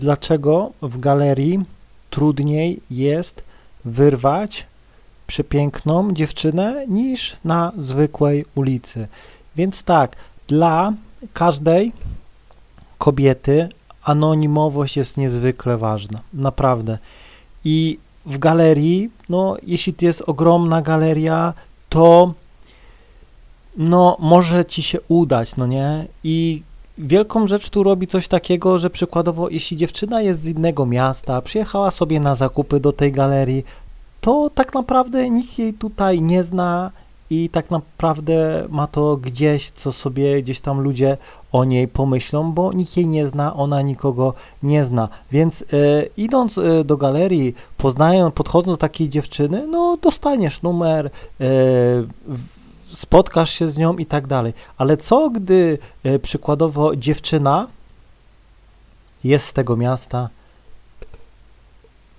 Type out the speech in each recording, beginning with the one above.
Dlaczego w galerii trudniej jest wyrwać przepiękną dziewczynę niż na zwykłej ulicy? Więc tak, dla każdej kobiety anonimowość jest niezwykle ważna, naprawdę. I w galerii, no jeśli to jest ogromna galeria, to no może ci się udać, no nie? I wielką rzecz tu robi coś takiego, że przykładowo, jeśli dziewczyna jest z innego miasta, przyjechała sobie na zakupy do tej galerii, to tak naprawdę nikt jej tutaj nie zna i tak naprawdę ma to gdzieś, co sobie gdzieś tam ludzie o niej pomyślą, bo nikt jej nie zna, ona nikogo nie zna. Więc e, idąc e, do galerii, poznając, podchodząc do takiej dziewczyny, no dostaniesz numer, e, spotkasz się z nią i tak dalej. Ale co gdy e, przykładowo dziewczyna jest z tego miasta,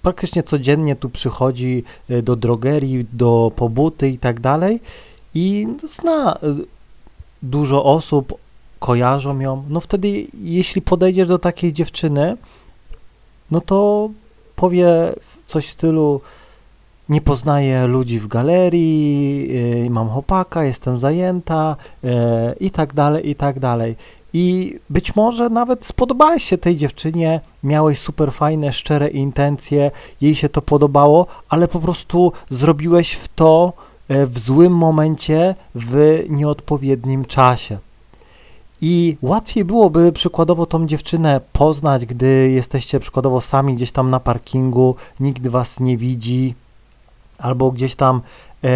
praktycznie codziennie tu przychodzi e, do drogerii, do pobuty i tak dalej i zna e, dużo osób, kojarzą ją, no wtedy jeśli podejdziesz do takiej dziewczyny, no to powie coś w stylu nie poznaję ludzi w galerii, yy, mam chłopaka, jestem zajęta yy, i tak dalej, i tak dalej. I być może nawet spodobałeś się tej dziewczynie, miałeś super fajne, szczere intencje, jej się to podobało, ale po prostu zrobiłeś w to yy, w złym momencie, w nieodpowiednim czasie. I łatwiej byłoby przykładowo tą dziewczynę poznać, gdy jesteście przykładowo sami gdzieś tam na parkingu, nikt was nie widzi, albo gdzieś tam, e,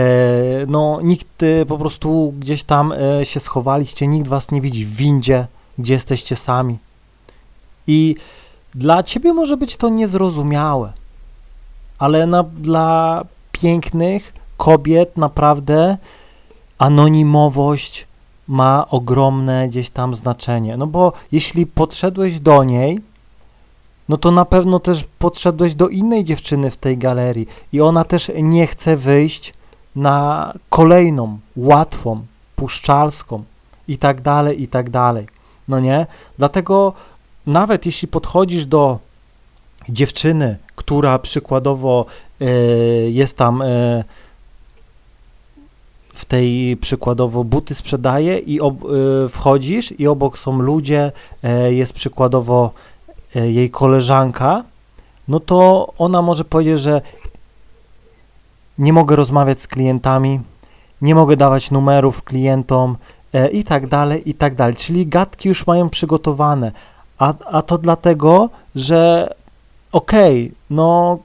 no nikt e, po prostu gdzieś tam e, się schowaliście, nikt was nie widzi w windzie, gdzie jesteście sami. I dla ciebie może być to niezrozumiałe, ale na, dla pięknych kobiet naprawdę anonimowość ma ogromne gdzieś tam znaczenie. No bo jeśli podszedłeś do niej, no to na pewno też podszedłeś do innej dziewczyny w tej galerii i ona też nie chce wyjść na kolejną, łatwą, puszczalską i tak dalej, i tak dalej. No nie? Dlatego nawet jeśli podchodzisz do dziewczyny, która przykładowo y, jest tam y, w tej przykładowo buty sprzedaje i ob, y, wchodzisz i obok są ludzie, jest przykładowo E, jej koleżanka, no to ona może powiedzieć, że nie mogę rozmawiać z klientami, nie mogę dawać numerów klientom e, i tak dalej, i tak dalej. Czyli gadki już mają przygotowane, a, a to dlatego, że okej, okay, no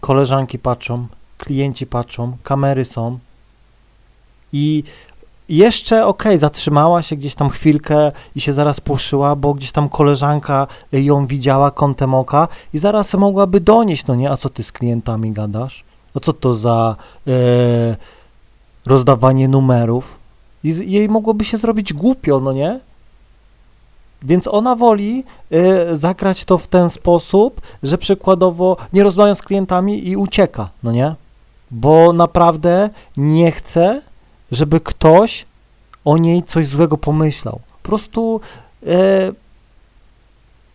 koleżanki patrzą, klienci patrzą, kamery są i jeszcze okej, okay, zatrzymała się gdzieś tam chwilkę i się zaraz puszyła, bo gdzieś tam koleżanka ją widziała kątem oka i zaraz mogłaby donieść, no nie, a co ty z klientami gadasz? A co to za e, rozdawanie numerów? I jej mogłoby się zrobić głupio, no nie? Więc ona woli y, zagrać to w ten sposób, że przykładowo nie rozmawia z klientami i ucieka, no nie? Bo naprawdę nie chce, żeby ktoś o niej coś złego pomyślał. Po prostu e,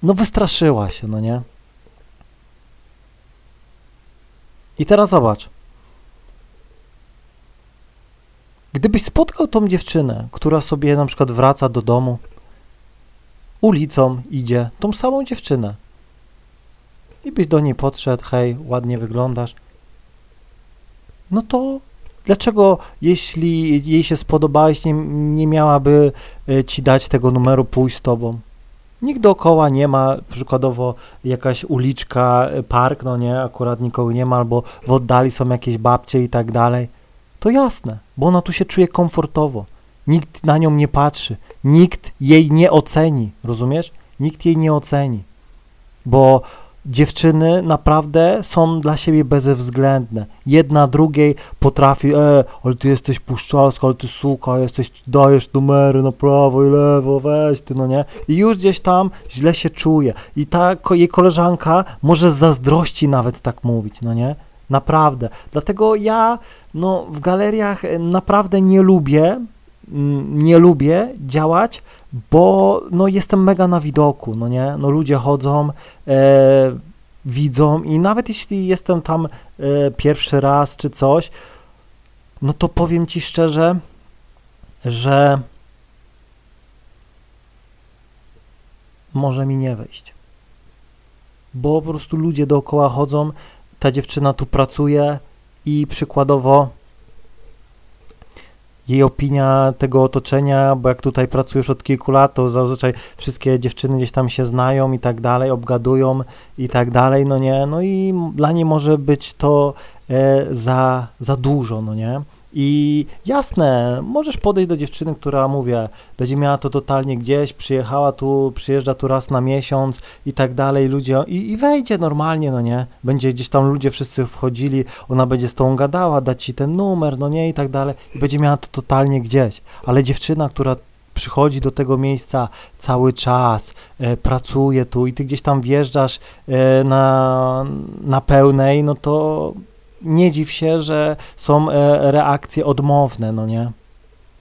no wystraszyła się, no nie? I teraz zobacz. Gdybyś spotkał tą dziewczynę, która sobie na przykład wraca do domu, ulicą idzie, tą samą dziewczynę, i byś do niej podszedł, hej, ładnie wyglądasz, no to Dlaczego, jeśli jej się spodobałeś, nie, nie miałaby e, ci dać tego numeru, pójść z tobą? Nikt dookoła nie ma, przykładowo jakaś uliczka, e, park, no nie, akurat nikogo nie ma, albo w oddali są jakieś babcie i tak dalej. To jasne, bo ona tu się czuje komfortowo. Nikt na nią nie patrzy, nikt jej nie oceni, rozumiesz? Nikt jej nie oceni, bo dziewczyny naprawdę są dla siebie bezwzględne. Jedna drugiej potrafi, e, ale ty jesteś puszczalska, ale ty suka, jesteś, dajesz numery na prawo i lewo, weź ty, no nie? I już gdzieś tam źle się czuje. I ta jej koleżanka może z zazdrości nawet tak mówić, no nie? Naprawdę. Dlatego ja, no, w galeriach naprawdę nie lubię nie lubię działać, bo no jestem mega na widoku, no nie? No ludzie chodzą, e, widzą i nawet jeśli jestem tam e, pierwszy raz czy coś, no to powiem Ci szczerze, że może mi nie wejść. Bo po prostu ludzie dookoła chodzą, ta dziewczyna tu pracuje i przykładowo jej opinia tego otoczenia, bo jak tutaj pracujesz od kilku lat, to zazwyczaj wszystkie dziewczyny gdzieś tam się znają i tak dalej, obgadują i tak dalej, no nie, no i dla niej może być to e, za, za dużo, no nie. I jasne, możesz podejść do dziewczyny, która, mówię, będzie miała to totalnie gdzieś, przyjechała tu, przyjeżdża tu raz na miesiąc i tak dalej, ludzie, i, i wejdzie normalnie, no nie, będzie gdzieś tam ludzie wszyscy wchodzili, ona będzie z tą gadała, dać ci ten numer, no nie, i tak dalej, i będzie miała to totalnie gdzieś, ale dziewczyna, która przychodzi do tego miejsca cały czas, e, pracuje tu i ty gdzieś tam wjeżdżasz e, na, na pełnej, no to nie dziw się, że są e, reakcje odmowne, no nie?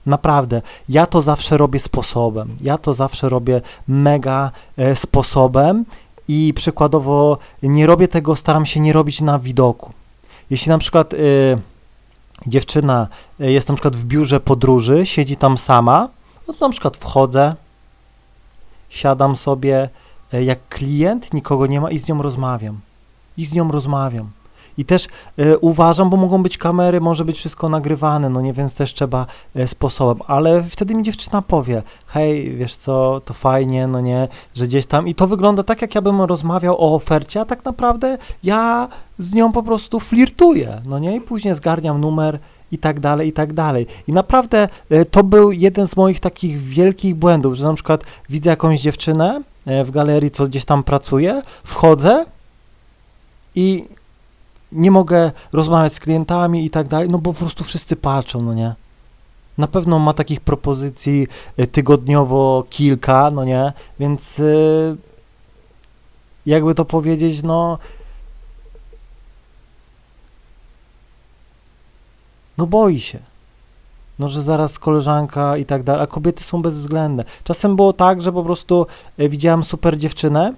Naprawdę, ja to zawsze robię sposobem. Ja to zawsze robię mega e, sposobem i przykładowo nie robię tego, staram się nie robić na widoku. Jeśli na przykład y, dziewczyna jest na przykład w biurze podróży, siedzi tam sama, no to na przykład wchodzę, siadam sobie jak klient, nikogo nie ma i z nią rozmawiam. I z nią rozmawiam. I też e, uważam, bo mogą być kamery, może być wszystko nagrywane, no nie, więc też trzeba e, sposobem, ale wtedy mi dziewczyna powie, hej, wiesz co, to fajnie, no nie, że gdzieś tam i to wygląda tak, jak ja bym rozmawiał o ofercie, a tak naprawdę ja z nią po prostu flirtuję, no nie, i później zgarniam numer, i tak dalej, i tak dalej. I naprawdę e, to był jeden z moich takich wielkich błędów, że na przykład widzę jakąś dziewczynę w galerii, co gdzieś tam pracuje, wchodzę i nie mogę rozmawiać z klientami i tak dalej, no bo po prostu wszyscy patrzą, no nie. Na pewno ma takich propozycji y, tygodniowo kilka, no nie, więc y, jakby to powiedzieć, no no boi się. No, że zaraz koleżanka i tak dalej, a kobiety są bezwzględne. Czasem było tak, że po prostu y, widziałam super dziewczynę,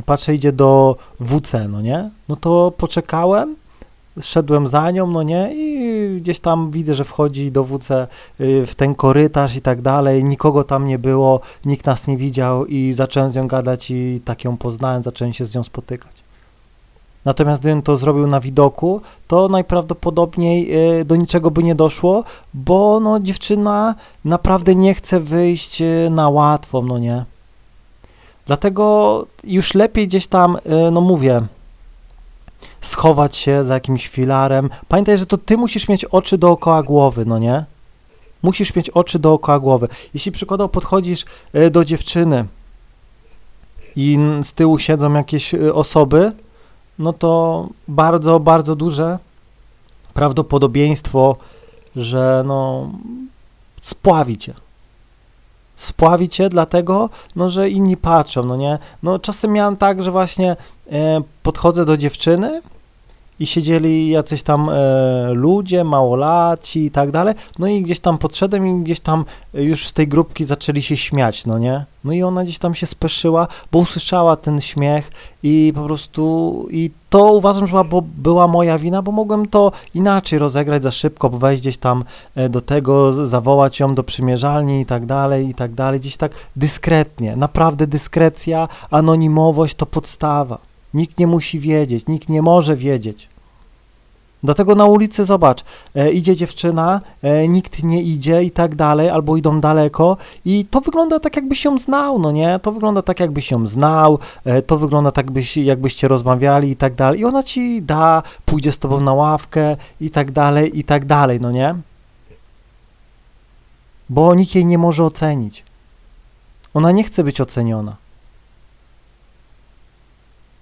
i patrzę, idzie do WC, no nie? No to poczekałem, szedłem za nią, no nie? I gdzieś tam widzę, że wchodzi do WC y, w ten korytarz i tak dalej, nikogo tam nie było, nikt nas nie widział i zacząłem z nią gadać i tak ją poznałem, zacząłem się z nią spotykać. Natomiast gdybym to zrobił na widoku, to najprawdopodobniej y, do niczego by nie doszło, bo no dziewczyna naprawdę nie chce wyjść y, na łatwo, no nie? Dlatego już lepiej gdzieś tam, y, no mówię, schować się za jakimś filarem. Pamiętaj, że to ty musisz mieć oczy dookoła głowy, no nie? Musisz mieć oczy dookoła głowy. Jeśli przykładowo podchodzisz y, do dziewczyny i z tyłu siedzą jakieś y, osoby, no to bardzo, bardzo duże prawdopodobieństwo, że no spławi cię spławi cię dlatego, no, że inni patrzą, no nie? No czasem miałem tak, że właśnie e, podchodzę do dziewczyny i siedzieli jacyś tam e, ludzie, małolaci i tak dalej, no i gdzieś tam podszedłem i gdzieś tam już z tej grupki zaczęli się śmiać, no nie? No i ona gdzieś tam się speszyła, bo usłyszała ten śmiech i po prostu i to uważam, że była moja wina, bo mogłem to inaczej rozegrać za szybko, wejść gdzieś tam e, do tego, zawołać ją do przymierzalni i tak dalej, i tak dalej, gdzieś tak dyskretnie, naprawdę dyskrecja, anonimowość to podstawa. Nikt nie musi wiedzieć, nikt nie może wiedzieć. Dlatego na ulicy zobacz, e, idzie dziewczyna, e, nikt nie idzie i tak dalej, albo idą daleko i to wygląda tak, jakbyś ją znał, no nie? To wygląda tak, jakbyś ją znał, e, to wygląda tak, byś, jakbyście rozmawiali i tak dalej. I ona ci da, pójdzie z tobą na ławkę i tak dalej, i tak dalej, no nie? Bo nikt jej nie może ocenić. Ona nie chce być oceniona.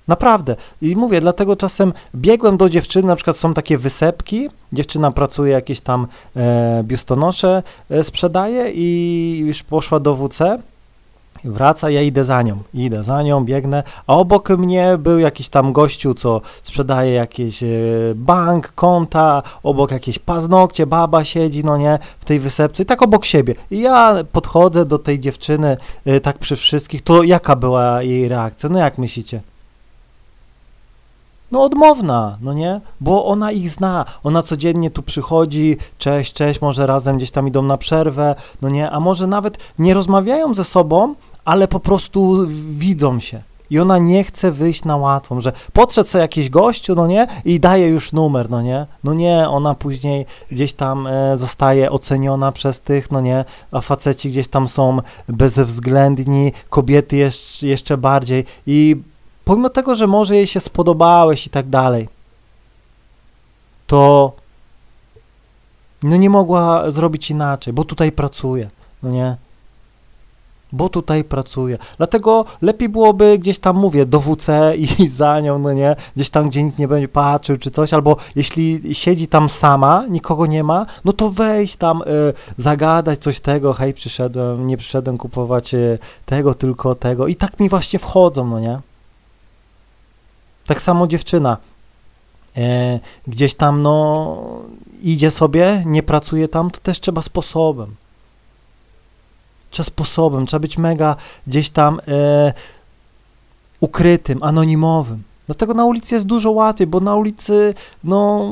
Naprawdę. I mówię, dlatego czasem biegłem do dziewczyny, na przykład są takie wysepki, dziewczyna pracuje, jakieś tam e, biustonosze e, sprzedaje i już poszła do WC Wraca, ja idę za nią, idę za nią, biegnę, a obok mnie był jakiś tam gościu, co sprzedaje jakieś e, bank, konta, obok jakieś paznokcie, baba siedzi, no nie, w tej wysepce i tak obok siebie. I ja podchodzę do tej dziewczyny, e, tak przy wszystkich, to jaka była jej reakcja? No jak myślicie? No odmowna, no nie? Bo ona ich zna, ona codziennie tu przychodzi, cześć, cześć, może razem gdzieś tam idą na przerwę, no nie? A może nawet nie rozmawiają ze sobą, ale po prostu widzą się. I ona nie chce wyjść na łatwą, że podszedł sobie jakiś gościu, no nie, i daje już numer, no nie, no nie, ona później gdzieś tam e, zostaje oceniona przez tych, no nie, a faceci gdzieś tam są bezwzględni, kobiety jeszcze, jeszcze bardziej i pomimo tego, że może jej się spodobałeś i tak dalej, to no nie mogła zrobić inaczej, bo tutaj pracuje, no nie, bo tutaj pracuje. Dlatego lepiej byłoby gdzieś tam, mówię, do WC i za nią, no nie, gdzieś tam, gdzie nikt nie będzie patrzył czy coś, albo jeśli siedzi tam sama, nikogo nie ma, no to wejść tam, y, zagadać coś tego, hej, przyszedłem, nie przyszedłem kupować y, tego, tylko tego i tak mi właśnie wchodzą, no nie. Tak samo dziewczyna. E, gdzieś tam, no, idzie sobie, nie pracuje tam, to też trzeba sposobem. Trzeba sposobem, trzeba być mega gdzieś tam e, ukrytym, anonimowym. Dlatego na ulicy jest dużo łatwiej, bo na ulicy, no,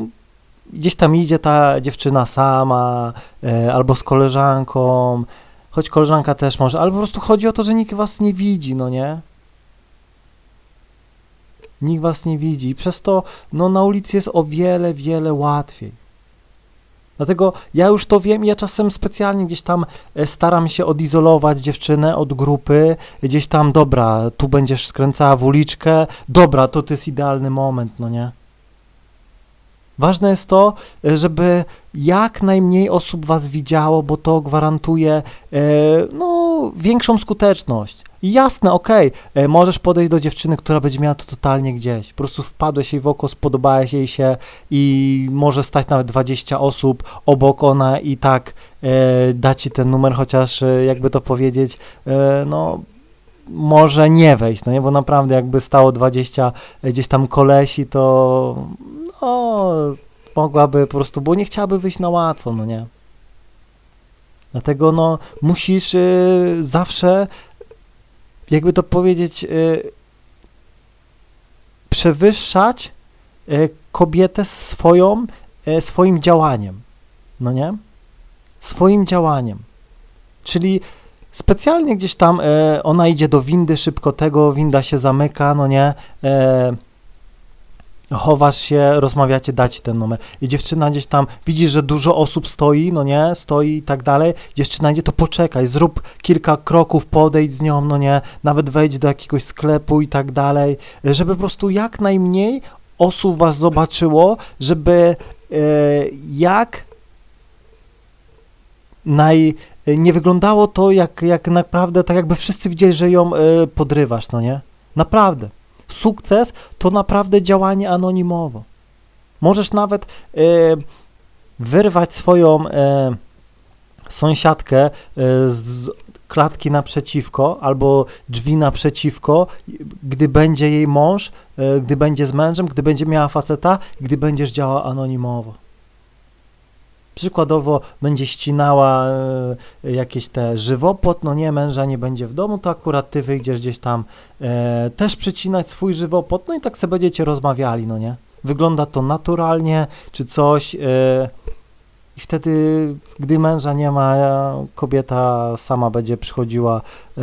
gdzieś tam idzie ta dziewczyna sama, e, albo z koleżanką, choć koleżanka też może, ale po prostu chodzi o to, że nikt was nie widzi, no nie? Nikt was nie widzi i przez to no, na ulicy jest o wiele, wiele łatwiej. Dlatego ja już to wiem, ja czasem specjalnie gdzieś tam e, staram się odizolować dziewczynę od grupy, gdzieś tam, dobra, tu będziesz skręcała w uliczkę, dobra, to to jest idealny moment, no nie? Ważne jest to, e, żeby jak najmniej osób was widziało, bo to gwarantuje e, no, większą skuteczność. Jasne, okej, okay, możesz podejść do dziewczyny, która będzie miała to totalnie gdzieś. Po prostu wpadłeś jej w oko, spodobałeś jej się i może stać nawet 20 osób obok ona i tak e, da ci ten numer, chociaż e, jakby to powiedzieć, e, no może nie wejść, no nie, bo naprawdę jakby stało 20 e, gdzieś tam kolesi, to no mogłaby po prostu, bo nie chciałaby wyjść na łatwo, no nie. Dlatego no musisz y, zawsze jakby to powiedzieć, y, przewyższać y, kobietę swoją, y, swoim działaniem. No nie? Swoim działaniem. Czyli specjalnie gdzieś tam ona idzie do windy szybko tego, winda się zamyka, no nie? Chowasz się, rozmawiacie, dać ten numer. I dziewczyna gdzieś tam, widzisz, że dużo osób stoi, no nie, stoi i tak dalej, dziewczyna idzie, to poczekaj, zrób kilka kroków, podejdź z nią, no nie, nawet wejdź do jakiegoś sklepu i tak dalej, żeby po prostu jak najmniej osób was zobaczyło, żeby e, jak naj, nie wyglądało to jak, jak naprawdę, tak jakby wszyscy widzieli, że ją e, podrywasz, no nie? Naprawdę sukces to naprawdę działanie anonimowo. Możesz nawet e, wyrwać swoją e, sąsiadkę e, z klatki naprzeciwko albo drzwi naprzeciwko, gdy będzie jej mąż, gdy będzie z mężem, gdy będzie miała faceta, gdy będziesz działał anonimowo. Przykładowo będzie ścinała e, jakieś te żywopłot, no nie, męża nie będzie w domu, to akurat ty wyjdziesz gdzieś tam e, też przycinać swój żywopłot, no i tak sobie będziecie rozmawiali, no nie? Wygląda to naturalnie, czy coś e, i wtedy, gdy męża nie ma, kobieta sama będzie przychodziła e,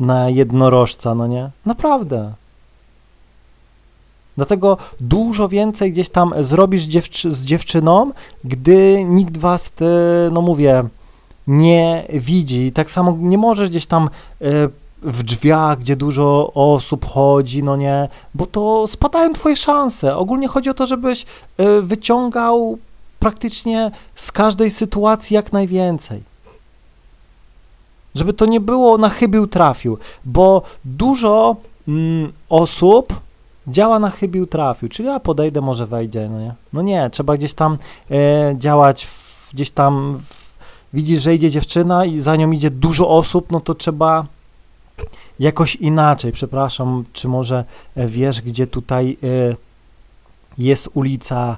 na jednorożca, no nie? Naprawdę. Dlatego dużo więcej gdzieś tam zrobisz dziewczy z dziewczyną, gdy nikt was, te, no mówię, nie widzi. Tak samo nie możesz gdzieś tam e, w drzwiach, gdzie dużo osób chodzi, no nie, bo to spadają twoje szanse. Ogólnie chodzi o to, żebyś e, wyciągał praktycznie z każdej sytuacji jak najwięcej. Żeby to nie było na chybił trafił, bo dużo mm, osób działa na chybił trafił, czyli ja podejdę, może wejdzie, no nie? No nie, trzeba gdzieś tam e, działać, w, gdzieś tam w, widzisz, że idzie dziewczyna i za nią idzie dużo osób, no to trzeba jakoś inaczej, przepraszam, czy może e, wiesz, gdzie tutaj e, jest ulica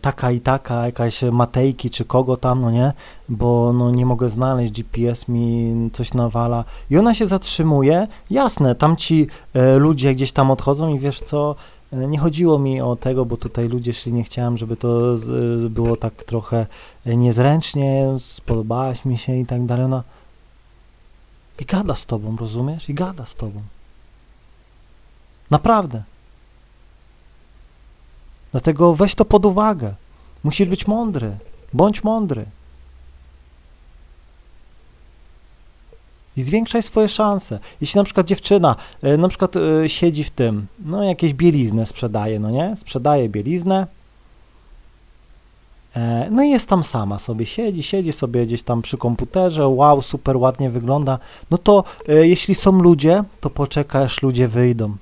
taka i taka, jakaś Matejki czy kogo tam, no nie, bo no nie mogę znaleźć, GPS mi coś nawala i ona się zatrzymuje, jasne, tam ci e, ludzie gdzieś tam odchodzą i wiesz co, e, nie chodziło mi o tego, bo tutaj ludzie szli, nie chciałem, żeby to było tak trochę e, niezręcznie, spodobałaś mi się i tak dalej, ona i gada z tobą, rozumiesz? I gada z tobą. Naprawdę. Dlatego weź to pod uwagę. Musisz być mądry. Bądź mądry. I zwiększaj swoje szanse. Jeśli na przykład dziewczyna e, na przykład e, siedzi w tym, no jakieś bieliznę sprzedaje, no nie? Sprzedaje bieliznę, e, no i jest tam sama sobie, siedzi, siedzi sobie gdzieś tam przy komputerze, wow, super ładnie wygląda. No to jeśli są ludzie, to poczekaj aż ludzie wyjdą.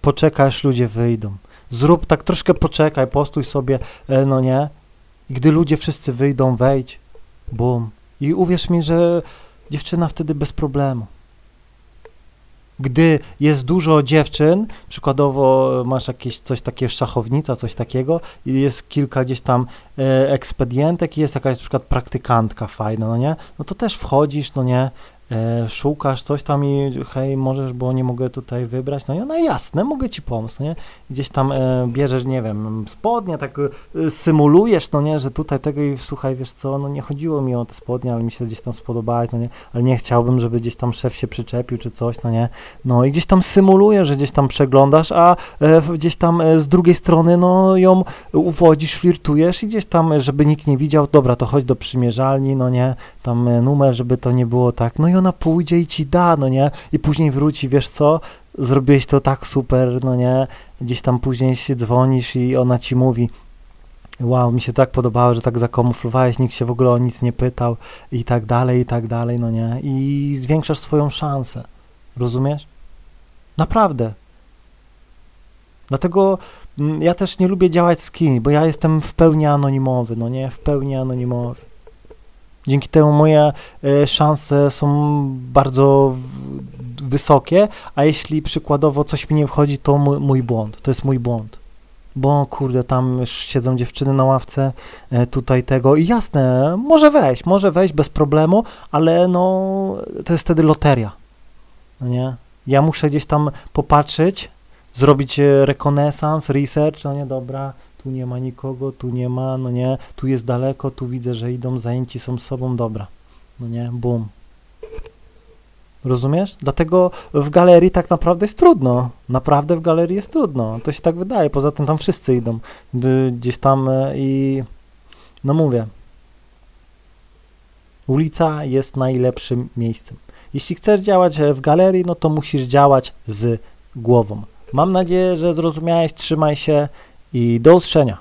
Poczekaj aż ludzie wyjdą. Zrób tak troszkę poczekaj, postój sobie, no nie? I gdy ludzie wszyscy wyjdą, wejdź, bum. I uwierz mi, że dziewczyna wtedy bez problemu. Gdy jest dużo dziewczyn, przykładowo masz jakieś coś takiego, szachownica, coś takiego, i jest kilka gdzieś tam e, ekspedientek i jest jakaś na przykład praktykantka fajna, no nie? No to też wchodzisz, no nie? E, szukasz coś tam i hej, możesz, bo nie mogę tutaj wybrać, no i ona jasne, mogę ci pomóc, nie? Gdzieś tam e, bierzesz, nie wiem, spodnie, tak e, symulujesz, no nie, że tutaj tego i słuchaj, wiesz co, no nie chodziło mi o te spodnie, ale mi się gdzieś tam spodobałaś, no nie, ale nie chciałbym, żeby gdzieś tam szef się przyczepił czy coś, no nie, no i gdzieś tam symulujesz, że gdzieś tam przeglądasz, a e, gdzieś tam e, z drugiej strony, no ją uwodzisz, flirtujesz i gdzieś tam, żeby nikt nie widział, dobra, to chodź do przymierzalni, no nie, tam e, numer, żeby to nie było tak, no i ona pójdzie i ci da, no nie? I później wróci, wiesz co? Zrobiłeś to tak super, no nie? Gdzieś tam później się dzwonisz i ona ci mówi, wow, mi się tak podobało, że tak zakamuflowałeś, nikt się w ogóle o nic nie pytał i tak dalej, i tak dalej, no nie? I zwiększasz swoją szansę. Rozumiesz? Naprawdę. Dlatego mm, ja też nie lubię działać z kimś, bo ja jestem w pełni anonimowy, no nie? W pełni anonimowy. Dzięki temu moje e, szanse są bardzo wysokie, a jeśli przykładowo coś mi nie wchodzi, to mój, mój błąd, to jest mój błąd. Bo kurde, tam już siedzą dziewczyny na ławce, e, tutaj tego i jasne, może wejść, może wejść bez problemu, ale no to jest wtedy loteria. No nie? Ja muszę gdzieś tam popatrzeć, zrobić e, rekonesans, research, no nie, dobra, tu nie ma nikogo, tu nie ma, no nie, tu jest daleko, tu widzę, że idą, zajęci są sobą, dobra, no nie, bum. Rozumiesz? Dlatego w galerii tak naprawdę jest trudno. Naprawdę w galerii jest trudno. To się tak wydaje. Poza tym tam wszyscy idą. Gdzieś tam e, i no mówię. Ulica jest najlepszym miejscem. Jeśli chcesz działać w galerii, no to musisz działać z głową. Mam nadzieję, że zrozumiałeś. Trzymaj się i do usłyszenia.